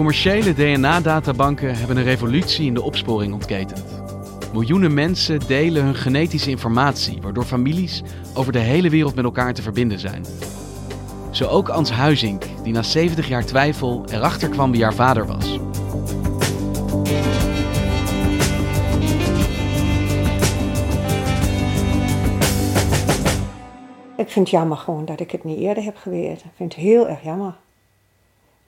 Commerciële DNA-databanken hebben een revolutie in de opsporing ontketend. Miljoenen mensen delen hun genetische informatie, waardoor families over de hele wereld met elkaar te verbinden zijn. Zo ook Ans Huizink, die na 70 jaar twijfel erachter kwam wie haar vader was. Ik vind het jammer gewoon dat ik het niet eerder heb geweten. Ik vind het heel erg jammer.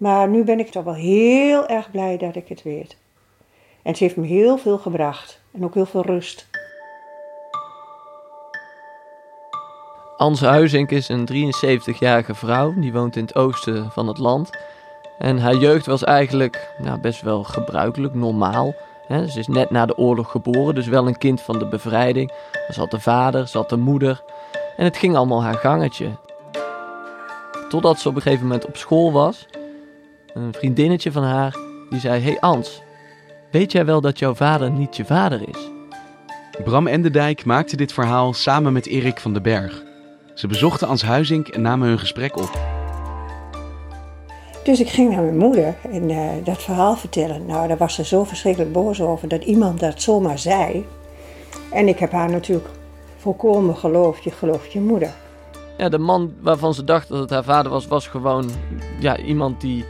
Maar nu ben ik toch wel heel erg blij dat ik het weet. En het heeft me heel veel gebracht. En ook heel veel rust. Ans Huizink is een 73-jarige vrouw. Die woont in het oosten van het land. En haar jeugd was eigenlijk nou, best wel gebruikelijk, normaal. ze is net na de oorlog geboren, dus wel een kind van de bevrijding. Ze had de vader, had de moeder. En het ging allemaal haar gangetje. Totdat ze op een gegeven moment op school was. Een vriendinnetje van haar die zei: Hey Ans, weet jij wel dat jouw vader niet je vader is? Bram Enderdijk maakte dit verhaal samen met Erik van den Berg. Ze bezochten Ans Huizink en namen hun gesprek op. Dus ik ging naar mijn moeder en uh, dat verhaal vertellen. Nou, daar was ze zo verschrikkelijk boos over dat iemand dat zomaar zei. En ik heb haar natuurlijk volkomen geloofd. Je gelooft je moeder. Ja, de man waarvan ze dacht dat het haar vader was, was gewoon ja, iemand die,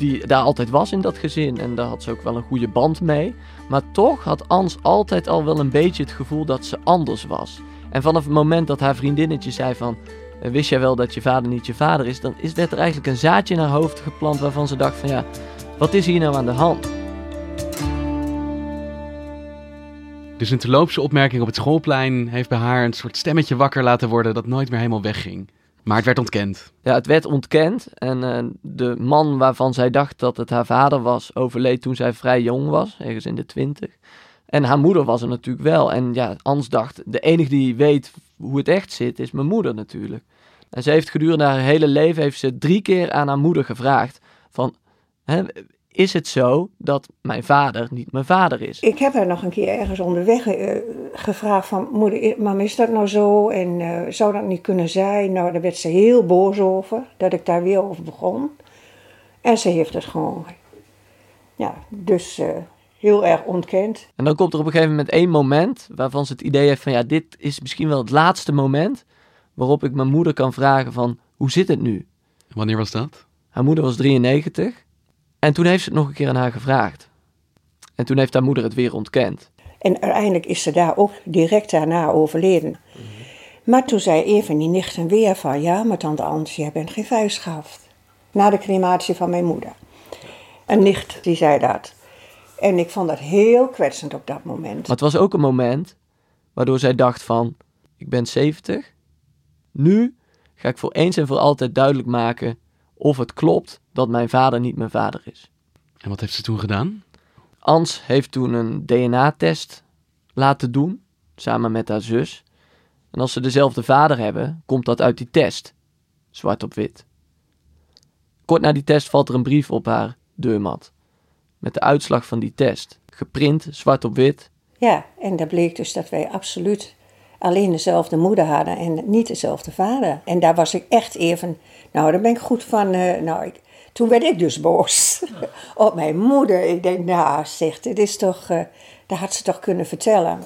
die daar altijd was in dat gezin. En daar had ze ook wel een goede band mee. Maar toch had Ans altijd al wel een beetje het gevoel dat ze anders was. En vanaf het moment dat haar vriendinnetje zei van... Eh, wist jij wel dat je vader niet je vader is? Dan is werd er eigenlijk een zaadje in haar hoofd geplant waarvan ze dacht van ja, wat is hier nou aan de hand? Dus een terloopse opmerking op het schoolplein heeft bij haar een soort stemmetje wakker laten worden dat nooit meer helemaal wegging. Maar het werd ontkend. Ja, het werd ontkend. En uh, de man waarvan zij dacht dat het haar vader was, overleed toen zij vrij jong was, ergens in de twintig. En haar moeder was er natuurlijk wel. En ja, Ans dacht, de enige die weet hoe het echt zit, is mijn moeder natuurlijk. En ze heeft gedurende haar hele leven heeft ze drie keer aan haar moeder gevraagd van, is het zo dat mijn vader niet mijn vader is? Ik heb haar nog een keer ergens onderweg uh, gevraagd van, moeder, mam, is dat nou zo? En uh, zou dat niet kunnen zijn? Nou, daar werd ze heel boos over, dat ik daar weer over begon. En ze heeft het gewoon, ja, dus... Uh, heel erg ontkend. En dan komt er op een gegeven moment één moment waarvan ze het idee heeft van ja, dit is misschien wel het laatste moment waarop ik mijn moeder kan vragen van hoe zit het nu? Wanneer was dat? Haar moeder was 93 en toen heeft ze het nog een keer aan haar gevraagd. En toen heeft haar moeder het weer ontkend. En uiteindelijk is ze daar ook direct daarna overleden. Maar toen zei even die nichten weer van ja, maar tante Ans, jij bent geen vuistschaf. Na de crematie van mijn moeder. Een nicht die zei dat. En ik vond dat heel kwetsend op dat moment. Maar het was ook een moment waardoor zij dacht van, ik ben 70. Nu ga ik voor eens en voor altijd duidelijk maken of het klopt dat mijn vader niet mijn vader is. En wat heeft ze toen gedaan? Ans heeft toen een DNA-test laten doen, samen met haar zus. En als ze dezelfde vader hebben, komt dat uit die test. Zwart op wit. Kort na die test valt er een brief op haar deurmat met de uitslag van die test. Geprint, zwart op wit. Ja, en daar bleek dus dat wij absoluut alleen dezelfde moeder hadden en niet dezelfde vader. En daar was ik echt even, nou daar ben ik goed van, uh, nou ik, toen werd ik dus boos op mijn moeder. Ik denk, nou zeg, dit is toch, uh, dat had ze toch kunnen vertellen.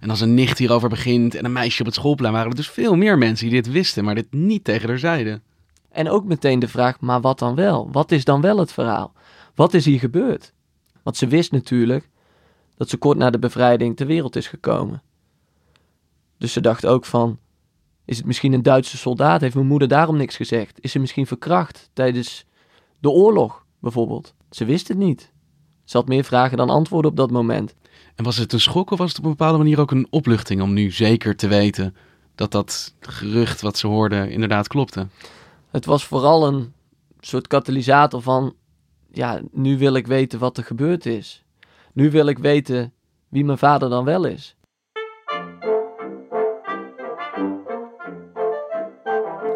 En als een nicht hierover begint en een meisje op het schoolplein, waren er dus veel meer mensen die dit wisten, maar dit niet tegen haar zeiden. En ook meteen de vraag, maar wat dan wel? Wat is dan wel het verhaal? Wat is hier gebeurd? Want ze wist natuurlijk dat ze kort na de bevrijding ter wereld is gekomen. Dus ze dacht ook van, is het misschien een Duitse soldaat? Heeft mijn moeder daarom niks gezegd? Is ze misschien verkracht tijdens de oorlog, bijvoorbeeld? Ze wist het niet. Ze had meer vragen dan antwoorden op dat moment. En was het een schok of was het op een bepaalde manier ook een opluchting om nu zeker te weten dat dat gerucht wat ze hoorden inderdaad klopte? Het was vooral een soort katalysator van, ja, nu wil ik weten wat er gebeurd is. Nu wil ik weten wie mijn vader dan wel is.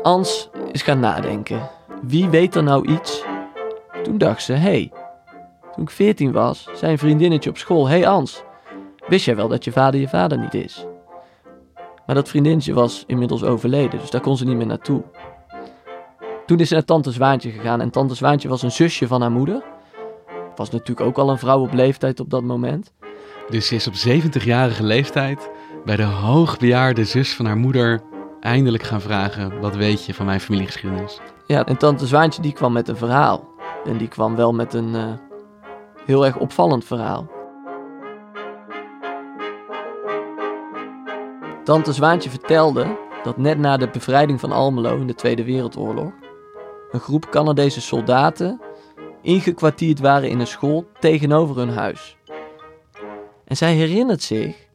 Ans is gaan nadenken. Wie weet er nou iets? Toen dacht ze, hé, hey, toen ik 14 was, zei een vriendinnetje op school, hé hey Ans, wist jij wel dat je vader je vader niet is? Maar dat vriendinnetje was inmiddels overleden, dus daar kon ze niet meer naartoe. Toen is ze naar tante Zwaantje gegaan en tante Zwaantje was een zusje van haar moeder. Was natuurlijk ook al een vrouw op leeftijd op dat moment. Dus ze is op 70-jarige leeftijd bij de hoogbejaarde zus van haar moeder eindelijk gaan vragen: wat weet je van mijn familiegeschiedenis? Ja, en tante Zwaantje die kwam met een verhaal. En die kwam wel met een uh, heel erg opvallend verhaal. Tante Zwaantje vertelde dat net na de bevrijding van Almelo in de Tweede Wereldoorlog een groep Canadese soldaten ingekwartierd waren in een school tegenover hun huis. En zij herinnert zich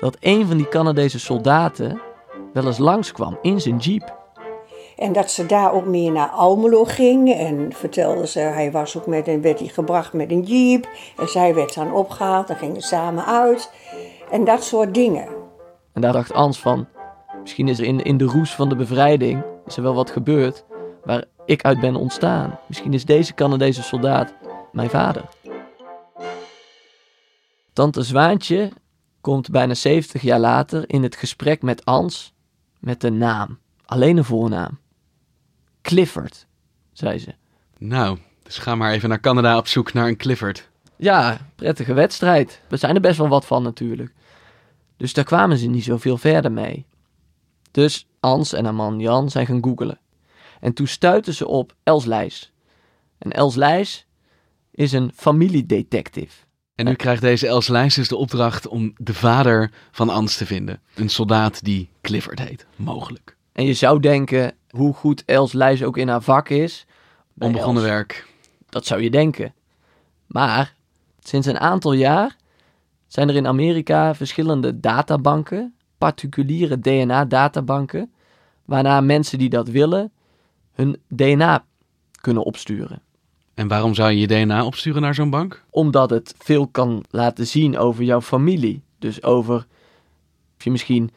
dat een van die Canadese soldaten wel eens langskwam in zijn jeep. En dat ze daar ook meer naar Almelo ging. En vertelde ze, hij was ook met een, werd hij gebracht met een jeep. En zij werd dan opgehaald, dan gingen ze samen uit. En dat soort dingen. En daar dacht Ans van, misschien is er in, in de roes van de bevrijding is er wel wat gebeurd waar ik uit ben ontstaan. Misschien is deze Canadese soldaat mijn vader. Tante Zwaantje komt bijna 70 jaar later in het gesprek met Ans met een naam. Alleen een voornaam. Clifford, zei ze. Nou, dus ga maar even naar Canada op zoek naar een Clifford. Ja, prettige wedstrijd. Er zijn er best wel wat van natuurlijk. Dus daar kwamen ze niet zoveel verder mee. Dus Ans en haar man Jan zijn gaan googelen. En toen stuitten ze op Els Lijs. En Els Lijs is een familiedetective. En nu krijgt deze Els Lijs dus de opdracht om de vader van Ans te vinden. Een soldaat die Clifford heet, mogelijk. En je zou denken, hoe goed Els Lijs ook in haar vak is. Onbegonnen werk. Dat zou je denken. Maar sinds een aantal jaar zijn er in Amerika verschillende databanken, particuliere DNA-databanken, waarna mensen die dat willen hun DNA kunnen opsturen. En waarom zou je je DNA opsturen naar zo'n bank? Omdat het veel kan laten zien over jouw familie. Dus over of je misschien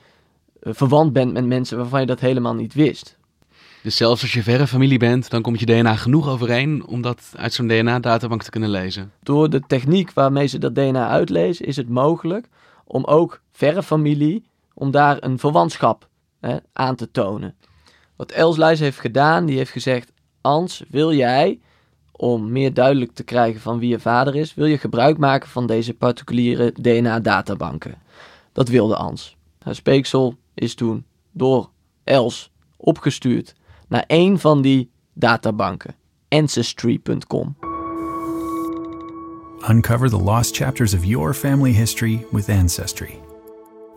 eh, verwant bent met mensen waarvan je dat helemaal niet wist. Dus zelfs als je verre familie bent, dan komt je DNA genoeg overeen om dat uit zo'n DNA-databank te kunnen lezen. Door de techniek waarmee ze dat DNA uitlezen, is het mogelijk om ook verre familie, om daar een verwantschap hè, aan te tonen. Wat Els Luijs heeft gedaan, die heeft gezegd: Ans, wil jij, om meer duidelijk te krijgen van wie je vader is, wil je gebruik maken van deze particuliere DNA-databanken? Dat wilde Ans. Haar speeksel is toen door Els opgestuurd naar een van die databanken, ancestry.com. Uncover the lost chapters of your family history with Ancestry.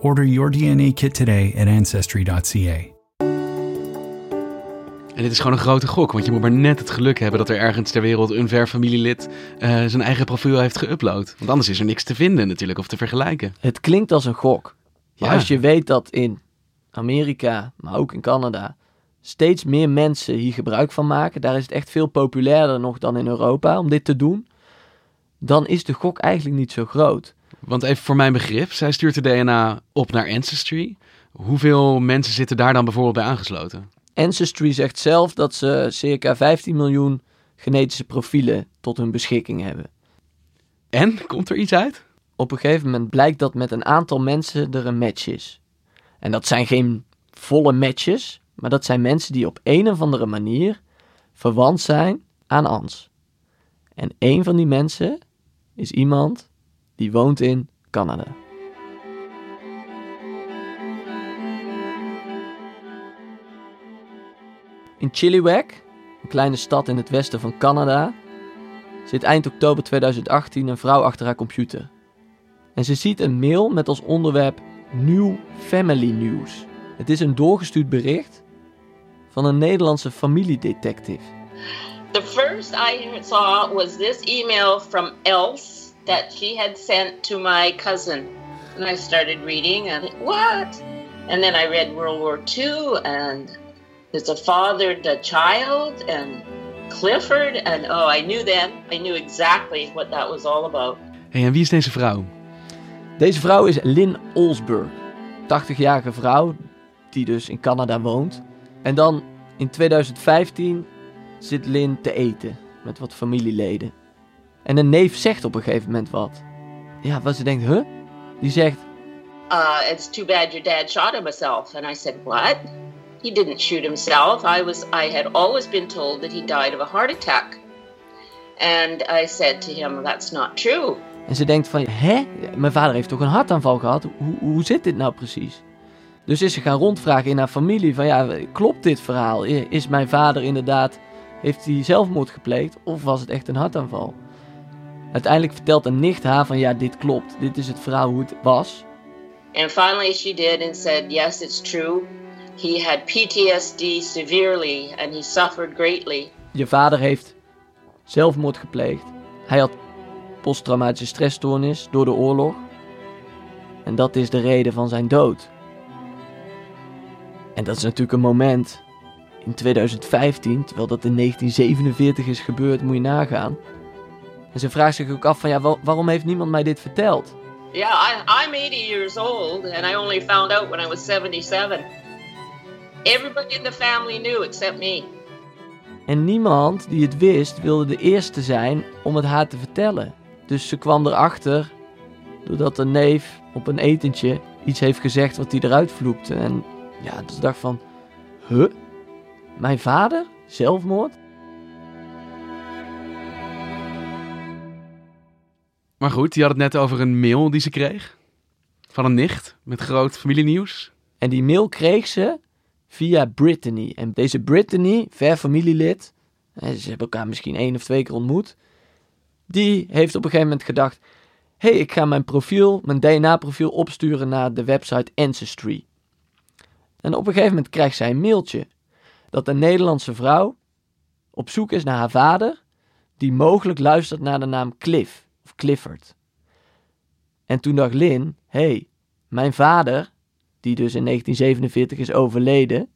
Order your DNA kit today at ancestry.ca. En dit is gewoon een grote gok, want je moet maar net het geluk hebben dat er ergens ter wereld een ver familielid uh, zijn eigen profiel heeft geüpload. Want anders is er niks te vinden natuurlijk of te vergelijken. Het klinkt als een gok. Maar ja. als je weet dat in Amerika, maar ook in Canada, steeds meer mensen hier gebruik van maken, daar is het echt veel populairder nog dan in Europa om dit te doen, dan is de gok eigenlijk niet zo groot. Want even voor mijn begrip, zij stuurt de DNA op naar Ancestry. Hoeveel mensen zitten daar dan bijvoorbeeld bij aangesloten? Ancestry zegt zelf dat ze circa 15 miljoen genetische profielen tot hun beschikking hebben. En komt er iets uit? Op een gegeven moment blijkt dat met een aantal mensen er een match is. En dat zijn geen volle matches, maar dat zijn mensen die op een of andere manier verwant zijn aan Ans. En een van die mensen is iemand die woont in Canada. In Chilliwack, een kleine stad in het westen van Canada, zit eind oktober 2018 een vrouw achter haar computer. En ze ziet een mail met als onderwerp New Family News. Het is een doorgestuurd bericht van een Nederlandse familiedetective. The first I saw was this email from Else that she had sent to my cousin. And I started reading and what? And then I read World War II, and there's a father, the child, and Clifford. And oh, I knew then, I knew exactly what that was all about. Hey, en wie is deze vrouw? Deze vrouw is Lynn Olsberg, 80-jarige vrouw die dus in Canada woont. En dan in 2015 zit Lynn te eten met wat familieleden. En een neef zegt op een gegeven moment wat. Ja, wat ze denkt, huh? Die zegt, Uh, it's too bad your dad shot himself. And I said, What? He didn't shoot himself. I was I had always been told that he died of a heart attack. And I said to him, That's not true. En ze denkt van, hè? Mijn vader heeft toch een hartaanval gehad? Hoe, hoe zit dit nou precies? Dus is ze gaan rondvragen in haar familie van, ja, klopt dit verhaal? Is mijn vader inderdaad, heeft hij zelfmoord gepleegd? Of was het echt een hartaanval? Uiteindelijk vertelt een nicht haar van, ja, dit klopt. Dit is het verhaal hoe het was. And finally she did and said, Yes, it's true. He had PTSD severely and he suffered greatly. Je vader heeft zelfmoord gepleegd. Hij had posttraumatische stressstoornis door de oorlog. En dat is de reden van zijn dood. En dat is natuurlijk een moment in 2015, terwijl dat in 1947 is gebeurd, moet je nagaan. En ze vraagt zich ook af van ja, waarom heeft niemand mij dit verteld? Yeah, I, I'm 80 years old and I only found out when I was 77. Everybody in the family knew except me. En niemand die het wist wilde de eerste zijn om het haar te vertellen. Dus ze kwam erachter doordat een neef op een etentje iets heeft gezegd wat hij eruit vloekte. En ja, dus dacht van, huh? Mijn vader? Zelfmoord? Maar goed, je had het net over een mail die ze kreeg. Van een nicht met groot familienieuws. En die mail kreeg ze via Brittany. En deze Brittany, ver familielid, ze hebben elkaar misschien één of twee keer ontmoet. Die heeft op een gegeven moment gedacht: hé, hey, ik ga mijn profiel, mijn DNA-profiel opsturen naar de website Ancestry. En op een gegeven moment krijgt zij een mailtje dat een Nederlandse vrouw op zoek is naar haar vader, die mogelijk luistert naar de naam Cliff of Clifford. En toen dacht Lynn: hé, hey, mijn vader, die dus in 1947 is overleden,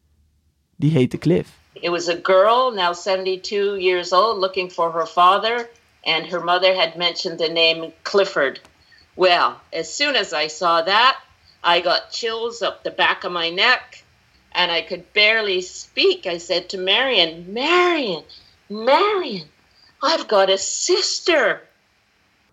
die heette Cliff. It was a girl, now 72 years old, looking for her father, and her mother had mentioned the name Clifford. Well, as soon as I saw that, I got chills up the back of my neck and I could barely speak. I said to Marion, Marion, Marion, I've got a sister.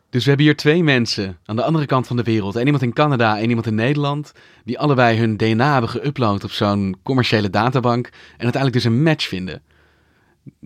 Dus we hebben hier twee mensen aan de andere kant van de wereld. En iemand in Canada en iemand in Nederland. Die allebei hun DNA hebben geüpload op zo'n commerciële databank. En uiteindelijk dus een match vinden.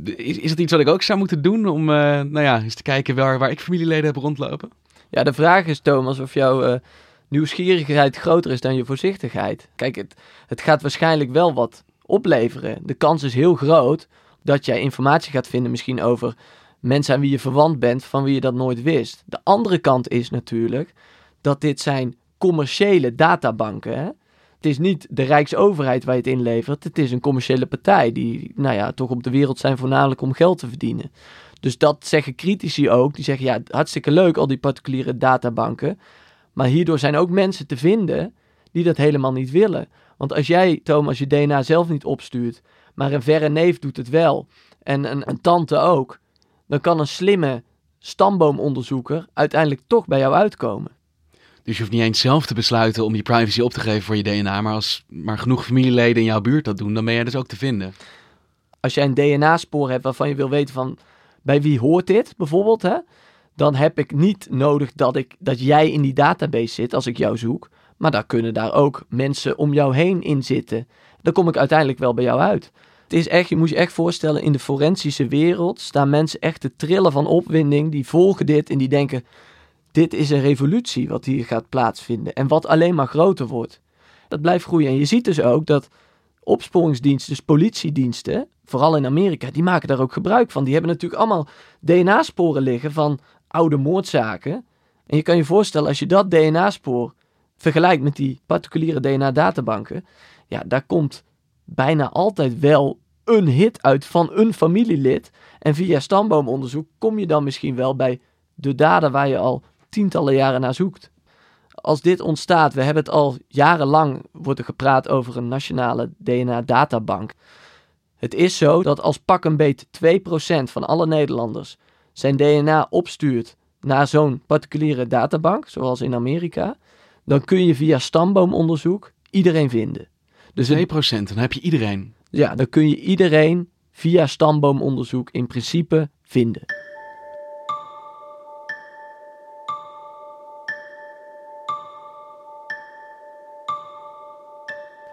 Is, is dat iets wat ik ook zou moeten doen om uh, nou ja, eens te kijken waar, waar ik familieleden heb rondlopen? Ja, de vraag is Thomas of jouw uh, nieuwsgierigheid groter is dan je voorzichtigheid. Kijk, het, het gaat waarschijnlijk wel wat opleveren. De kans is heel groot dat jij informatie gaat vinden misschien over mensen aan wie je verwant bent, van wie je dat nooit wist. De andere kant is natuurlijk dat dit zijn commerciële databanken. Het is niet de Rijksoverheid waar je het inlevert. Het is een commerciële partij die, nou ja, toch op de wereld zijn voornamelijk om geld te verdienen. Dus dat zeggen critici ook. Die zeggen, ja, hartstikke leuk al die particuliere databanken. Maar hierdoor zijn ook mensen te vinden die dat helemaal niet willen. Want als jij, Thomas, je DNA zelf niet opstuurt, maar een verre neef doet het wel, en een tante ook, dan kan een slimme stamboomonderzoeker uiteindelijk toch bij jou uitkomen. Dus je hoeft niet eens zelf te besluiten om je privacy op te geven voor je DNA, maar als maar genoeg familieleden in jouw buurt dat doen, dan ben jij dus ook te vinden. Als jij een DNA-spoor hebt waarvan je wil weten van bij wie hoort dit bijvoorbeeld, hè, dan heb ik niet nodig dat, ik, dat jij in die database zit als ik jou zoek, maar daar kunnen daar ook mensen om jou heen in zitten. Dan kom ik uiteindelijk wel bij jou uit. Het is echt, je moet je echt voorstellen, in de forensische wereld staan mensen echt te trillen van opwinding. Die volgen dit en die denken, dit is een revolutie wat hier gaat plaatsvinden. En wat alleen maar groter wordt. Dat blijft groeien. En je ziet dus ook dat opsporingsdiensten, dus politiediensten, vooral in Amerika, die maken daar ook gebruik van. Die hebben natuurlijk allemaal DNA-sporen liggen van oude moordzaken. En je kan je voorstellen, als je dat DNA-spoor vergelijkt met die particuliere DNA-databanken, ja, daar komt bijna altijd wel een hit uit van een familielid. En via stamboomonderzoek kom je dan misschien wel bij de dader waar je al tientallen jaren naar zoekt. als dit ontstaat, we hebben het al jarenlang, wordt er gepraat over een nationale DNA-databank. Het is zo dat als pak een beet 2% van alle Nederlanders zijn DNA opstuurt naar zo'n particuliere databank, zoals in Amerika, dan kun je via stamboomonderzoek iedereen vinden. Dus 2%, dan heb je iedereen. Ja, dan kun je iedereen via stamboomonderzoek in principe vinden.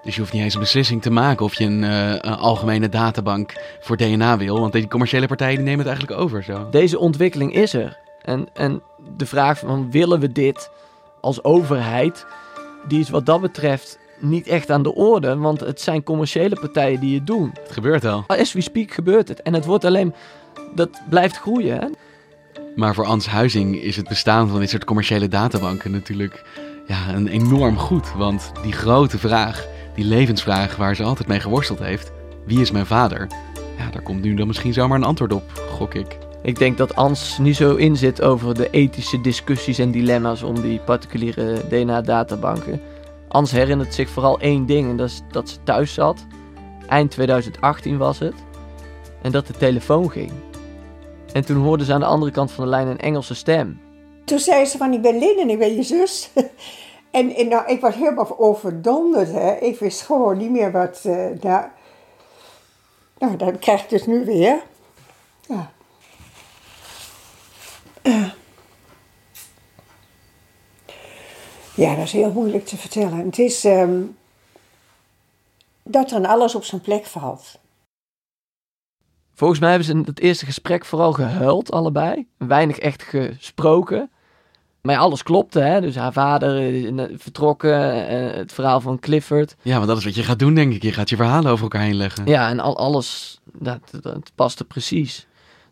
Dus je hoeft niet eens een beslissing te maken of je een, uh, een algemene databank voor DNA wil. Want die commerciële partijen die nemen het eigenlijk over. Zo. Deze ontwikkeling is er. En, en de vraag van willen we dit als overheid, die is wat dat betreft niet echt aan de orde. Want het zijn commerciële partijen die het doen. Het gebeurt al. As we speak gebeurt het. En het wordt alleen, dat blijft groeien. Hè? Maar voor Ans Huizing is het bestaan van dit soort commerciële databanken natuurlijk ja, een enorm goed. Want die grote vraag die levensvraag waar ze altijd mee geworsteld heeft: wie is mijn vader? Ja, daar komt nu dan misschien zomaar een antwoord op, gok ik. Ik denk dat Ans niet zo inzit over de ethische discussies en dilemma's om die particuliere DNA-databanken. Ans herinnert zich vooral één ding en dat is dat ze thuis zat. Eind 2018 was het. En dat de telefoon ging. En toen hoorde ze aan de andere kant van de lijn een Engelse stem. Toen zei ze van, ik ben Lin en ik ben je zus. En, en nou, ik was helemaal overdonderd. Hè. Ik wist gewoon niet meer wat. Uh, nou, nou, dat krijg ik dus nu weer. Ja. Uh. Ja, dat is heel moeilijk te vertellen. Het is um, dat dan alles op zijn plek valt. Volgens mij hebben ze in het eerste gesprek vooral gehuild, allebei. Weinig echt gesproken. Maar alles klopte, hè? Dus haar vader vertrokken, uh, het verhaal van Clifford. Ja, maar dat is wat je gaat doen, denk ik. Je gaat je verhalen over elkaar heen leggen. Ja, en al, alles, dat, dat paste precies.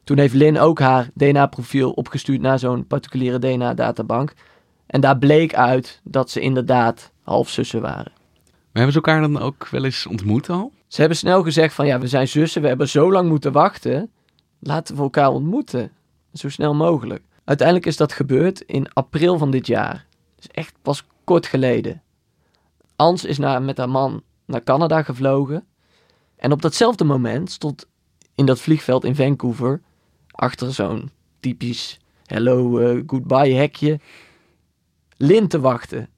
Toen heeft Lynn ook haar DNA-profiel opgestuurd naar zo'n particuliere DNA-databank. En daar bleek uit dat ze inderdaad halfzussen waren. Maar hebben ze elkaar dan ook wel eens ontmoet al? Ze hebben snel gezegd van ja, we zijn zussen, we hebben zo lang moeten wachten. Laten we elkaar ontmoeten. Zo snel mogelijk. Uiteindelijk is dat gebeurd in april van dit jaar. Dus echt pas kort geleden. Ans is naar, met haar man naar Canada gevlogen. En op datzelfde moment stond in dat vliegveld in Vancouver, achter zo'n typisch hello, uh, goodbye hekje, Lin te wachten.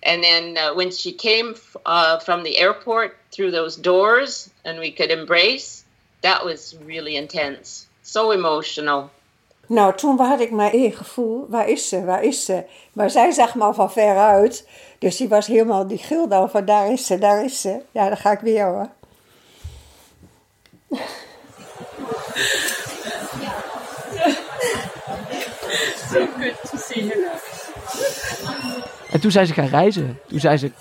And then uh, when she came uh, from the airport through those doors and we could embrace, that was really intense. So emotional. Nou, toen had ik maar één gevoel, waar is ze, waar is ze? Maar zij zag me al van ver uit, dus die was helemaal, die gilde al van daar is ze, daar is ze. Ja, dan ga ik weer hoor. Good to see you. En toen zijn ze gaan reizen. Toen zijn ze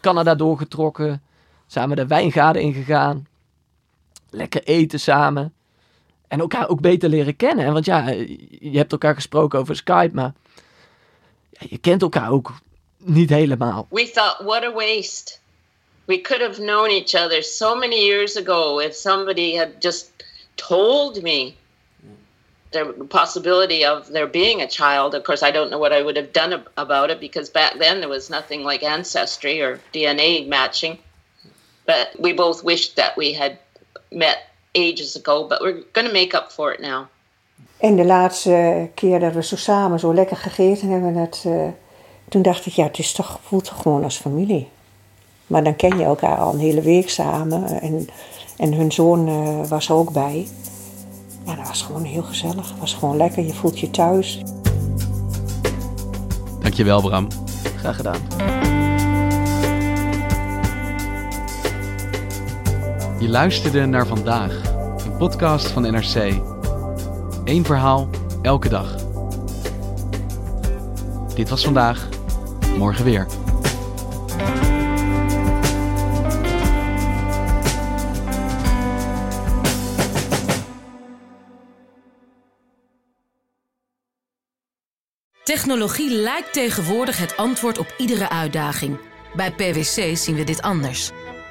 Canada doorgetrokken, samen de wijngaarden ingegaan, lekker eten samen. En elkaar ook beter leren kennen. Want ja, eh, je hebt elkaar gesproken over Skype, maar je kent elkaar ook niet helemaal. We thought, what a waste. We could have known each other so many years ago if somebody had just told me the possibility of there being a child. Of course, I don't know what I would have done about it because back then there was nothing like ancestry or DNA matching. But we both wished that we had met ages ago, but we're going to make up for it now. En de laatste keer dat we zo samen zo lekker gegeten hebben, dat, uh, toen dacht ik, ja, het is toch, voelt toch gewoon als familie. Maar dan ken je elkaar al een hele week samen. En, en hun zoon uh, was er ook bij. Ja, dat was gewoon heel gezellig. Het was gewoon lekker. Je voelt je thuis. Dankjewel, Bram. Graag gedaan. Je luisterde naar vandaag, een podcast van NRC. Eén verhaal, elke dag. Dit was vandaag, morgen weer. Technologie lijkt tegenwoordig het antwoord op iedere uitdaging. Bij PwC zien we dit anders.